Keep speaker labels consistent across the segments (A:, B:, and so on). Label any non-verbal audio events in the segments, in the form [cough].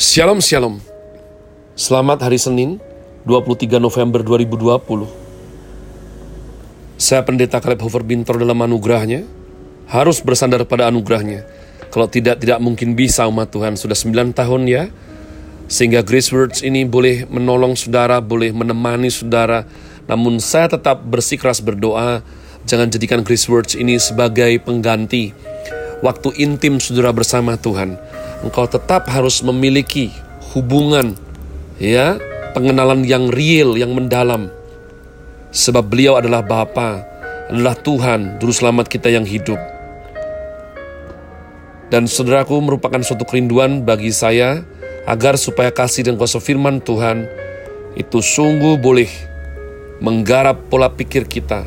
A: Shalom Shalom. Selamat hari Senin 23 November 2020 Saya pendeta Caleb Hofer Bintor dalam anugerahnya. Harus bersandar pada anugerahnya. Kalau tidak, tidak mungkin bisa umat Tuhan. Sudah 9 tahun ya. Sehingga Grace Words ini boleh menolong saudara Boleh menemani saudara. Namun saya tetap bersikeras berdoa Jangan jadikan Grace Words ini sebagai pengganti. Waktu intim saudara bersama Tuhan engkau tetap harus memiliki hubungan ya, pengenalan yang real, yang mendalam. Sebab beliau adalah Bapa, adalah Tuhan, juru selamat kita yang hidup. Dan saudaraku merupakan suatu kerinduan bagi saya agar supaya kasih dan kuasa firman Tuhan itu sungguh boleh menggarap pola pikir kita.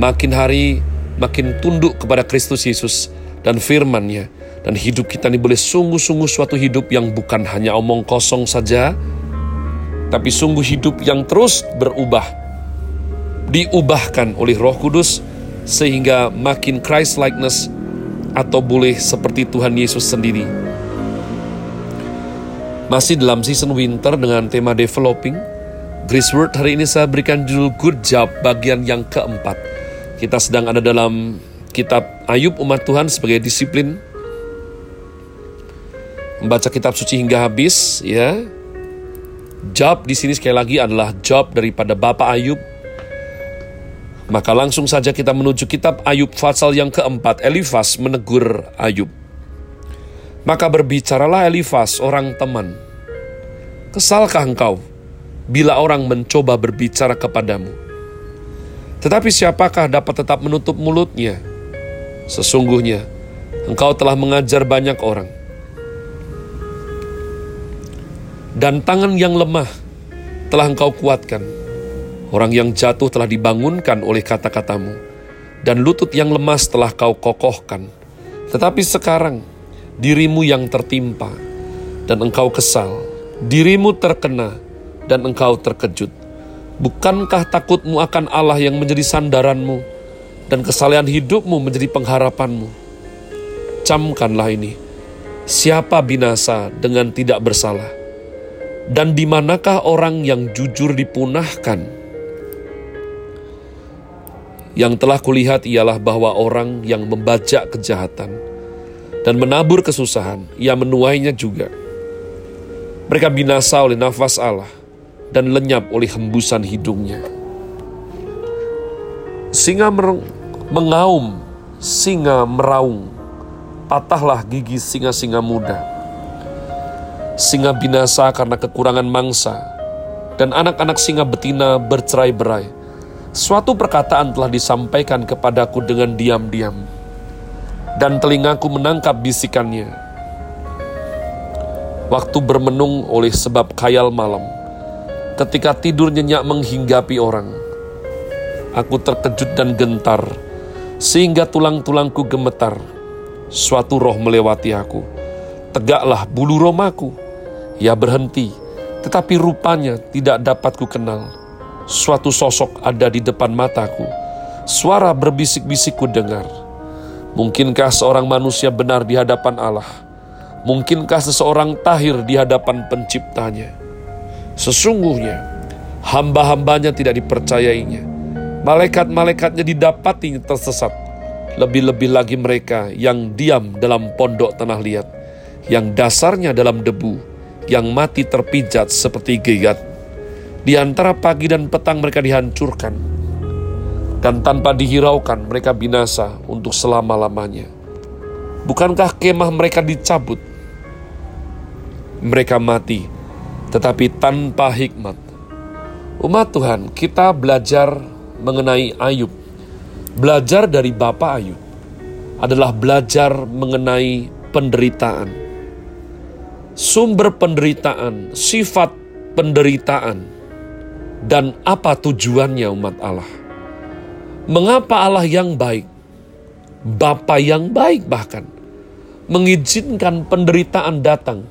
A: Makin hari makin tunduk kepada Kristus Yesus dan firman-Nya dan hidup kita ini boleh sungguh-sungguh suatu hidup yang bukan hanya omong kosong saja, tapi sungguh hidup yang terus berubah. Diubahkan oleh roh kudus sehingga makin Christ-likeness atau boleh seperti Tuhan Yesus sendiri. Masih dalam season winter dengan tema developing, Grace Word hari ini saya berikan judul Good Job bagian yang keempat. Kita sedang ada dalam kitab Ayub umat Tuhan sebagai disiplin membaca kitab suci hingga habis ya. Job di sini sekali lagi adalah job daripada Bapak Ayub. Maka langsung saja kita menuju kitab Ayub pasal yang keempat. Elifas menegur Ayub. Maka berbicaralah Elifas orang teman. Kesalkah engkau bila orang mencoba berbicara kepadamu? Tetapi siapakah dapat tetap menutup mulutnya? Sesungguhnya engkau telah mengajar banyak orang dan tangan yang lemah telah engkau kuatkan. Orang yang jatuh telah dibangunkan oleh kata-katamu, dan lutut yang lemas telah kau kokohkan. Tetapi sekarang dirimu yang tertimpa, dan engkau kesal, dirimu terkena, dan engkau terkejut. Bukankah takutmu akan Allah yang menjadi sandaranmu, dan kesalahan hidupmu menjadi pengharapanmu? Camkanlah ini, siapa binasa dengan tidak bersalah? Dan di manakah orang yang jujur dipunahkan? Yang telah kulihat ialah bahwa orang yang membajak kejahatan dan menabur kesusahan, ia menuainya juga. Mereka binasa oleh nafas Allah dan lenyap oleh hembusan hidungnya. Singa mengaum, singa meraung, patahlah gigi singa-singa muda singa binasa karena kekurangan mangsa, dan anak-anak singa betina bercerai-berai. Suatu perkataan telah disampaikan kepadaku dengan diam-diam, dan telingaku menangkap bisikannya. Waktu bermenung oleh sebab khayal malam, ketika tidur nyenyak menghinggapi orang, aku terkejut dan gentar, sehingga tulang-tulangku gemetar. Suatu roh melewati aku, tegaklah bulu romaku ia berhenti, tetapi rupanya tidak dapat ku kenal. Suatu sosok ada di depan mataku. Suara berbisik-bisik ku dengar. Mungkinkah seorang manusia benar di hadapan Allah? Mungkinkah seseorang tahir di hadapan penciptanya? Sesungguhnya, hamba-hambanya tidak dipercayainya. Malaikat-malaikatnya didapati tersesat. Lebih-lebih lagi mereka yang diam dalam pondok tanah liat, yang dasarnya dalam debu, yang mati terpijat seperti gigat. Di antara pagi dan petang mereka dihancurkan, dan tanpa dihiraukan mereka binasa untuk selama-lamanya. Bukankah kemah mereka dicabut? Mereka mati, tetapi tanpa hikmat. Umat Tuhan, kita belajar mengenai Ayub. Belajar dari Bapak Ayub adalah belajar mengenai penderitaan sumber penderitaan, sifat penderitaan, dan apa tujuannya umat Allah. Mengapa Allah yang baik, Bapa yang baik bahkan, mengizinkan penderitaan datang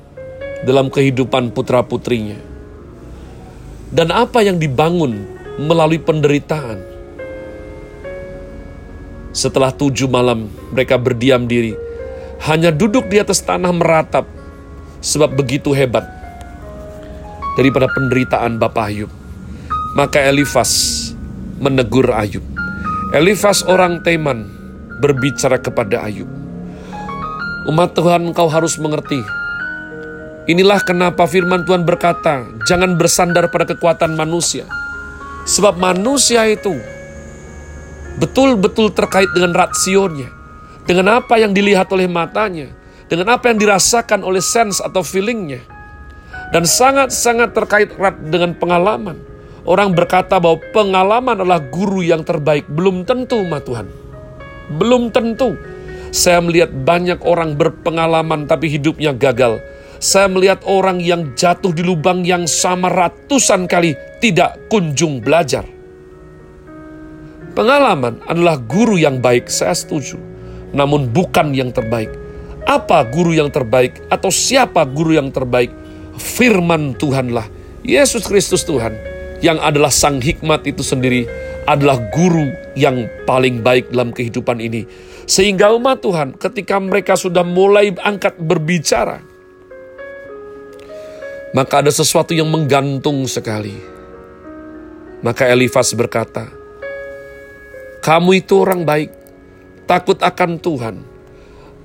A: dalam kehidupan putra-putrinya. Dan apa yang dibangun melalui penderitaan. Setelah tujuh malam mereka berdiam diri, hanya duduk di atas tanah meratap, sebab begitu hebat daripada penderitaan Bapak Ayub. Maka Elifas menegur Ayub. Elifas orang Teman berbicara kepada Ayub. Umat Tuhan kau harus mengerti. Inilah kenapa firman Tuhan berkata, jangan bersandar pada kekuatan manusia. Sebab manusia itu betul-betul terkait dengan ratsionya. Dengan apa yang dilihat oleh matanya. Dengan apa yang dirasakan oleh sense atau feelingnya. Dan sangat-sangat terkait erat dengan pengalaman. Orang berkata bahwa pengalaman adalah guru yang terbaik. Belum tentu, ma Tuhan. Belum tentu. Saya melihat banyak orang berpengalaman tapi hidupnya gagal. Saya melihat orang yang jatuh di lubang yang sama ratusan kali tidak kunjung belajar. Pengalaman adalah guru yang baik, saya setuju. Namun bukan yang terbaik. Apa guru yang terbaik atau siapa guru yang terbaik? Firman Tuhanlah. Yesus Kristus Tuhan yang adalah sang hikmat itu sendiri adalah guru yang paling baik dalam kehidupan ini. Sehingga umat Tuhan ketika mereka sudah mulai angkat berbicara, maka ada sesuatu yang menggantung sekali. Maka Elifas berkata, kamu itu orang baik, takut akan Tuhan.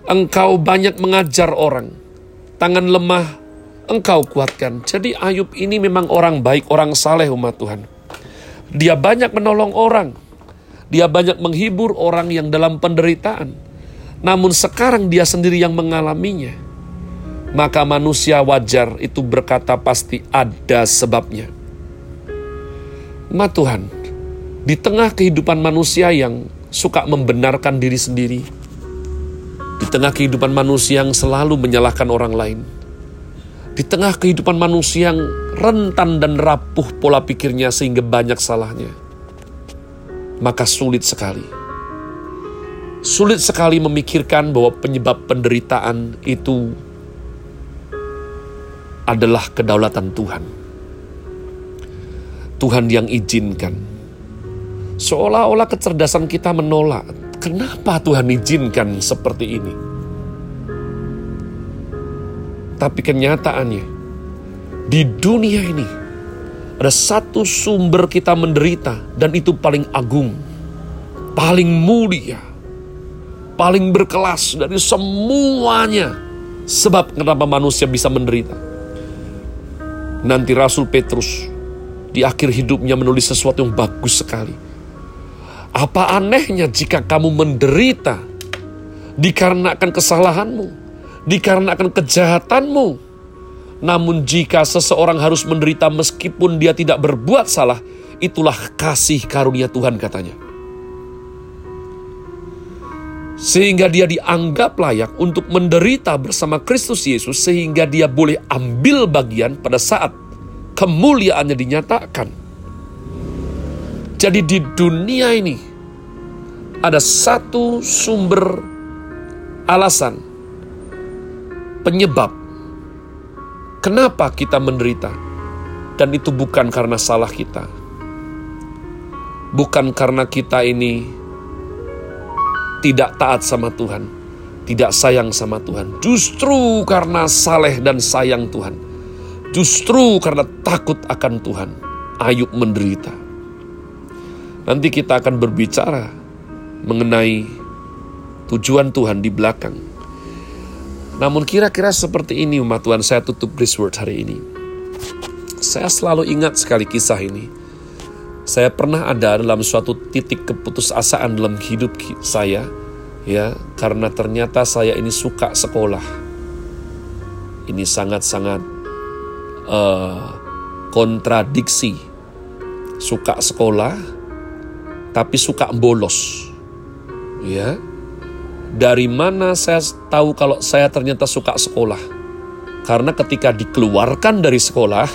A: Engkau banyak mengajar orang, tangan lemah engkau kuatkan. Jadi Ayub ini memang orang baik, orang saleh umat Tuhan. Dia banyak menolong orang. Dia banyak menghibur orang yang dalam penderitaan. Namun sekarang dia sendiri yang mengalaminya. Maka manusia wajar itu berkata pasti ada sebabnya. Umat Tuhan, di tengah kehidupan manusia yang suka membenarkan diri sendiri, di tengah kehidupan manusia yang selalu menyalahkan orang lain, di tengah kehidupan manusia yang rentan dan rapuh pola pikirnya sehingga banyak salahnya, maka sulit sekali. Sulit sekali memikirkan bahwa penyebab penderitaan itu adalah kedaulatan Tuhan. Tuhan yang izinkan. Seolah-olah kecerdasan kita menolak. Kenapa Tuhan izinkan seperti ini? Tapi kenyataannya, di dunia ini ada satu sumber kita menderita dan itu paling agung, paling mulia, paling berkelas dari semuanya. Sebab kenapa manusia bisa menderita. Nanti Rasul Petrus di akhir hidupnya menulis sesuatu yang bagus sekali. Apa anehnya jika kamu menderita dikarenakan kesalahanmu? dikarenakan kejahatanmu. Namun jika seseorang harus menderita meskipun dia tidak berbuat salah, itulah kasih karunia Tuhan katanya. Sehingga dia dianggap layak untuk menderita bersama Kristus Yesus sehingga dia boleh ambil bagian pada saat kemuliaannya dinyatakan. Jadi di dunia ini ada satu sumber alasan penyebab kenapa kita menderita. Dan itu bukan karena salah kita. Bukan karena kita ini tidak taat sama Tuhan, tidak sayang sama Tuhan. Justru karena saleh dan sayang Tuhan. Justru karena takut akan Tuhan, Ayub menderita. Nanti kita akan berbicara mengenai tujuan Tuhan di belakang namun kira-kira seperti ini umat Tuhan saya tutup Grace Word hari ini. Saya selalu ingat sekali kisah ini. Saya pernah ada dalam suatu titik keputusasaan dalam hidup saya, ya, karena ternyata saya ini suka sekolah. Ini sangat-sangat uh, kontradiksi. Suka sekolah, tapi suka bolos. Ya, dari mana saya tahu kalau saya ternyata suka sekolah? Karena ketika dikeluarkan dari sekolah,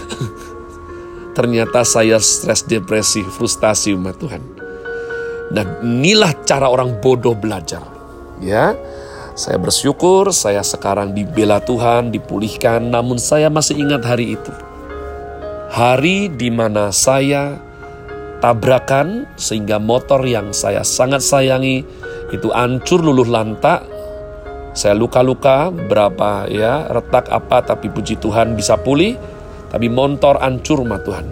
A: [laughs] ternyata saya stres, depresi, frustasi umat Tuhan. Dan inilah cara orang bodoh belajar. Ya, saya bersyukur saya sekarang dibela Tuhan, dipulihkan, namun saya masih ingat hari itu. Hari di mana saya tabrakan sehingga motor yang saya sangat sayangi itu hancur luluh lantak. Saya luka-luka berapa ya retak apa tapi puji Tuhan bisa pulih. tapi motor hancur mah Tuhan.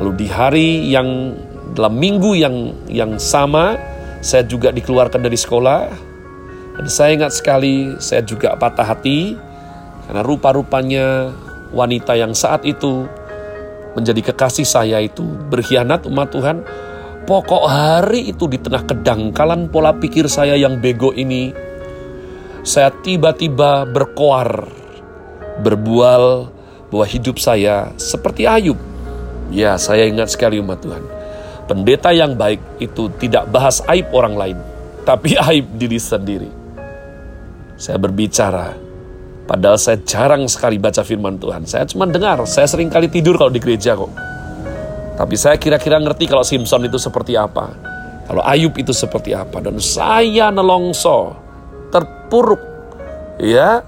A: Lalu di hari yang dalam minggu yang yang sama saya juga dikeluarkan dari sekolah dan saya ingat sekali saya juga patah hati karena rupa-rupanya wanita yang saat itu menjadi kekasih saya itu berkhianat umat Tuhan. Pokok hari itu di tengah kedangkalan pola pikir saya yang bego ini, saya tiba-tiba berkoar, berbual bahwa hidup saya seperti Ayub. Ya, saya ingat sekali umat Tuhan. Pendeta yang baik itu tidak bahas aib orang lain, tapi [laughs] aib diri sendiri. Saya berbicara, padahal saya jarang sekali baca firman Tuhan. Saya cuma dengar, saya sering kali tidur kalau di gereja kok. Tapi saya kira-kira ngerti kalau Simpson itu seperti apa. Kalau Ayub itu seperti apa. Dan saya nelongso, terpuruk, ya,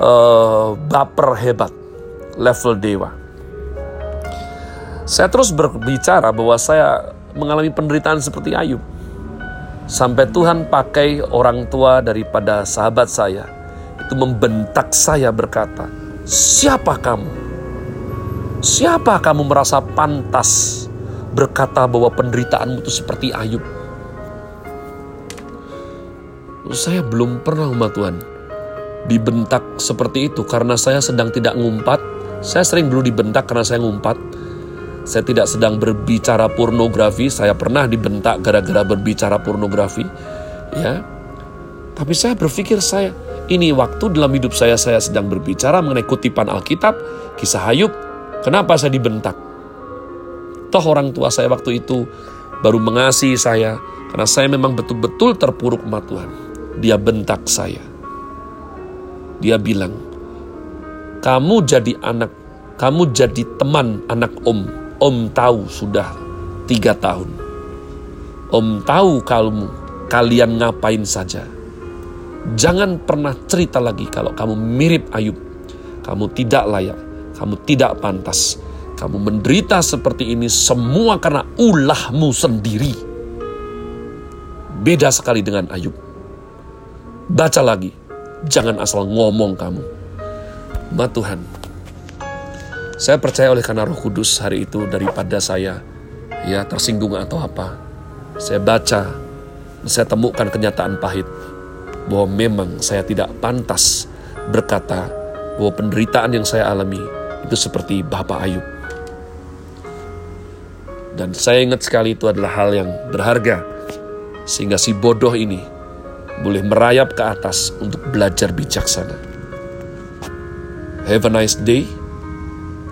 A: uh, baper hebat, level dewa. Saya terus berbicara bahwa saya mengalami penderitaan seperti Ayub. Sampai Tuhan pakai orang tua daripada sahabat saya. Itu membentak saya berkata, siapa kamu? Siapa kamu merasa pantas berkata bahwa penderitaanmu itu seperti Ayub? Saya belum pernah umat Tuhan dibentak seperti itu karena saya sedang tidak ngumpat. Saya sering dulu dibentak karena saya ngumpat. Saya tidak sedang berbicara pornografi, saya pernah dibentak gara-gara berbicara pornografi. Ya. Tapi saya berpikir saya ini waktu dalam hidup saya saya sedang berbicara mengenai kutipan Alkitab, kisah Ayub, Kenapa saya dibentak? Toh orang tua saya waktu itu baru mengasihi saya karena saya memang betul-betul terpuruk sama Tuhan. Dia bentak saya. Dia bilang, kamu jadi anak, kamu jadi teman anak om. Om tahu sudah tiga tahun. Om tahu kamu, kalian ngapain saja. Jangan pernah cerita lagi kalau kamu mirip Ayub. Kamu tidak layak kamu tidak pantas. Kamu menderita seperti ini semua karena ulahmu sendiri. Beda sekali dengan Ayub. Baca lagi, jangan asal ngomong kamu. Ma Tuhan, saya percaya oleh karena roh kudus hari itu daripada saya ya tersinggung atau apa. Saya baca, saya temukan kenyataan pahit bahwa memang saya tidak pantas berkata bahwa penderitaan yang saya alami itu seperti Bapak Ayub. Dan saya ingat sekali itu adalah hal yang berharga. Sehingga si bodoh ini boleh merayap ke atas untuk belajar bijaksana. Have a nice day.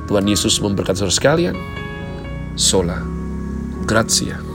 A: Tuhan Yesus memberkati saudara sekalian. Sola. Grazie.